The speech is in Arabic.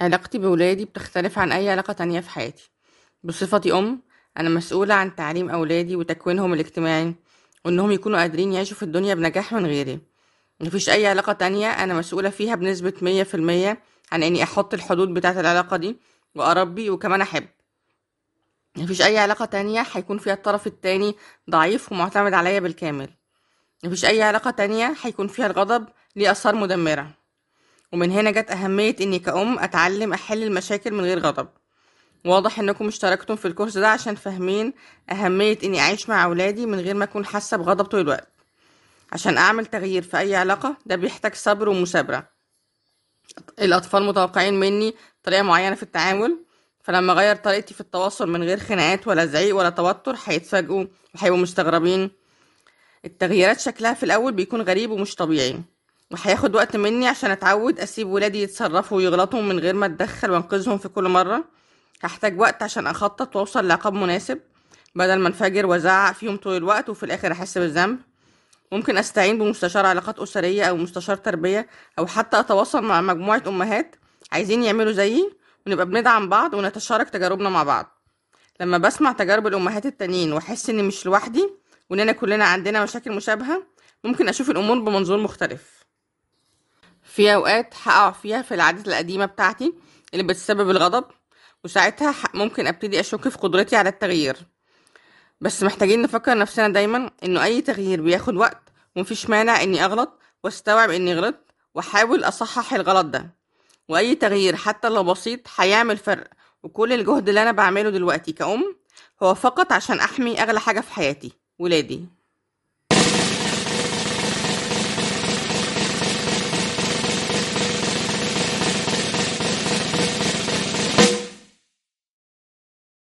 علاقتي بولادي بتختلف عن أي علاقة تانية في حياتي. بصفتي أم أنا مسؤولة عن تعليم أولادي وتكوينهم الاجتماعي وإنهم يكونوا قادرين يعيشوا في الدنيا بنجاح من غيري. مفيش أي علاقة تانية أنا مسؤولة فيها بنسبة مية في المية عن إني أحط الحدود بتاعة العلاقة دي وأربي وكمان أحب. مفيش أي علاقة تانية هيكون فيها الطرف التاني ضعيف ومعتمد عليا بالكامل. مفيش أي علاقة تانية هيكون فيها الغضب ليه آثار مدمرة. ومن هنا جت أهمية إني كأم أتعلم أحل المشاكل من غير غضب. واضح إنكم اشتركتم في الكورس ده عشان فاهمين أهمية إني أعيش مع أولادي من غير ما أكون حاسة بغضب طول الوقت. عشان أعمل تغيير في أي علاقة ده بيحتاج صبر ومثابرة. الأطفال متوقعين مني طريقة معينة في التعامل فلما أغير طريقتي في التواصل من غير خناقات ولا زعيق ولا توتر هيتفاجئوا وهيبقوا مستغربين. التغييرات شكلها في الأول بيكون غريب ومش طبيعي. وهياخد وقت مني عشان اتعود اسيب ولادي يتصرفوا ويغلطوا من غير ما اتدخل وانقذهم في كل مرة. هحتاج وقت عشان اخطط واوصل لعقاب مناسب بدل ما انفجر وازعق فيهم طول الوقت وفي الآخر احس بالذنب. ممكن استعين بمستشار علاقات اسرية أو مستشار تربية أو حتى اتواصل مع مجموعة امهات عايزين يعملوا زيي ونبقى بندعم بعض ونتشارك تجاربنا مع بعض. لما بسمع تجارب الامهات التانيين واحس اني مش لوحدي واننا كلنا عندنا مشاكل مشابهة ممكن أشوف الأمور بمنظور مختلف. في أوقات هقع فيها في العادات القديمة بتاعتي اللي بتسبب الغضب وساعتها ممكن أبتدي أشك في قدرتي على التغيير. بس محتاجين نفكر نفسنا دايما إنه أي تغيير بياخد وقت ومفيش مانع إني أغلط واستوعب إني غلطت وأحاول أصحح الغلط ده. وأي تغيير حتى لو بسيط هيعمل فرق وكل الجهد اللي أنا بعمله دلوقتي كأم هو فقط عشان أحمي أغلى حاجة في حياتي ولادي.